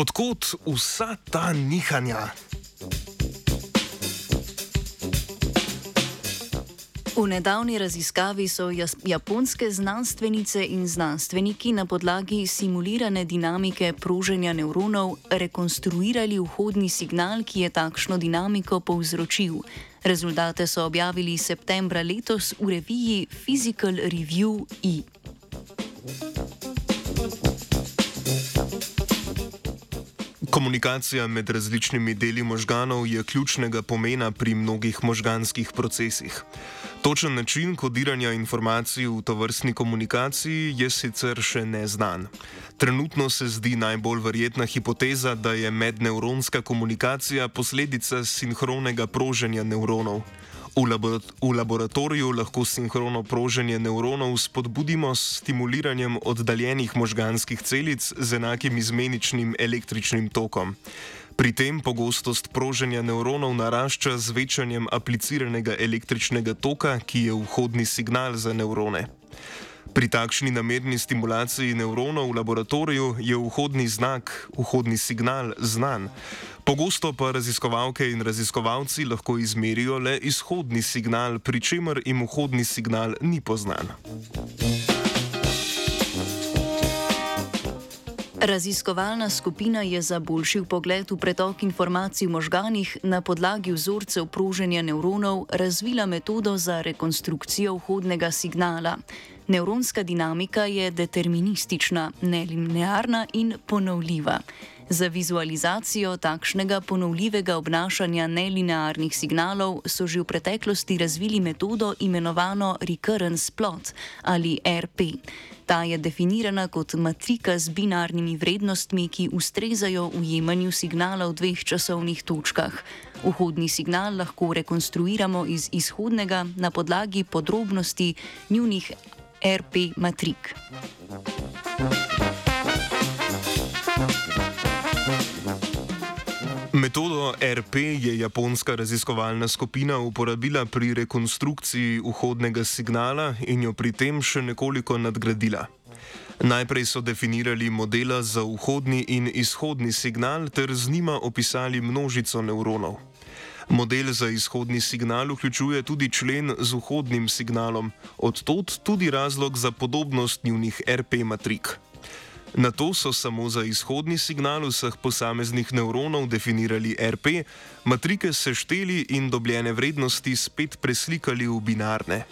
Odkot vsa ta nihanja? V nedavni raziskavi so japonske znanstvenice in znanstveniki na podlagi simulirane dinamike proženja nevronov rekonstruirali vhodni signal, ki je takšno dinamiko povzročil. Rezultate so objavili septembra letos v reviji Physical Review E. Komunikacija med različnimi deli možganov je ključnega pomena pri mnogih možganskih procesih. Točen način kodiranja informacij v tovrstni komunikaciji je sicer še neznan. Trenutno se zdi najbolj verjetna hipoteza, da je medneuronska komunikacija posledica sinhronega proženja nevronov. V, labor v laboratoriju lahko sinhrono proženje nevronov spodbudimo s stimuliranjem oddaljenih možganskih celic z enakim izmeničnim električnim tokom. Pri tem pogostost proženja nevronov narašča z večanjem apliciranega električnega toka, ki je vhodni signal za nevrone. Pri takšni namerni stimulaciji nevronov v laboratoriju je vhodni znak, vhodni signal znan. Pogosto pa raziskovalke in raziskovalci lahko izmerijo le izhodni signal, pri čemer jim vhodni signal ni poznan. Raziskovalna skupina je za boljši pogled v pretok informacij v možganih na podlagi vzorcev proženja nevronov razvila metodo za rekonstrukcijo vhodnega signala. Nevronska dinamika je deterministična, nelinearna in ponovljiva. Za vizualizacijo takšnega ponovljivega obnašanja nelinearnih signalov so že v preteklosti razvili metodo imenovano Recurrence Plot ali RP. Ta je definirana kot matrika z binarnimi vrednostmi, ki ustrezajo ujemanju signala v dveh časovnih točkah. Vhodni signal lahko rekonstruiramo iz izhodnega na podlagi podrobnosti njunih RP matrik. Metodo RP je japonska raziskovalna skupina uporabila pri rekonstrukciji vhodnega signala in jo pri tem še nekoliko nadgradila. Najprej so definirali modela za vhodni in izhodni signal ter z njima opisali množico nevronov. Model za izhodni signal vključuje tudi člen z vhodnim signalom, odtot tudi razlog za podobnost njunih RP matrik. Na to so samo za izhodni signal vseh posameznih nevronov definirali RP, matrike sešteli in dobljene vrednosti spet preslikali v binarne.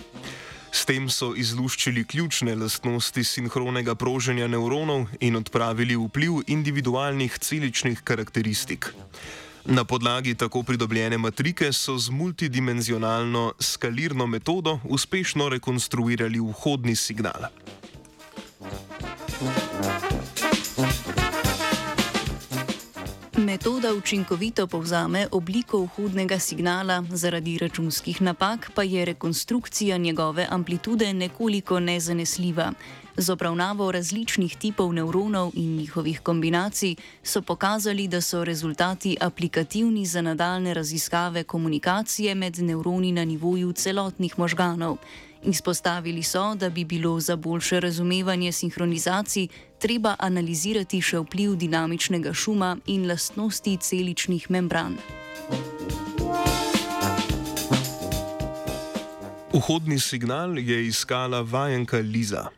S tem so izluščili ključne lastnosti sinhronega proženja nevronov in odpravili vpliv individualnih celičnih karakteristik. Na podlagi tako pridobljene matrike so z multidimenzionalno skalirno metodo uspešno rekonstruirali vhodni signal. Metoda učinkovito povzame obliko vhodnega signala, zaradi računskih napak pa je rekonstrukcija njegove amplitude nekoliko nezanesljiva. Z obravnavo različnih tipov nevronov in njihovih kombinacij so pokazali, da so rezultati aplikativni za nadaljne raziskave komunikacije med nevroni na nivoju celotnih možganov. Izpostavili so, da bi bilo za boljše razumevanje sinhronizacij treba analizirati še vpliv dinamičnega šuma in lastnosti celičnih membran. Vhodni signal je iskala vajenka Liza.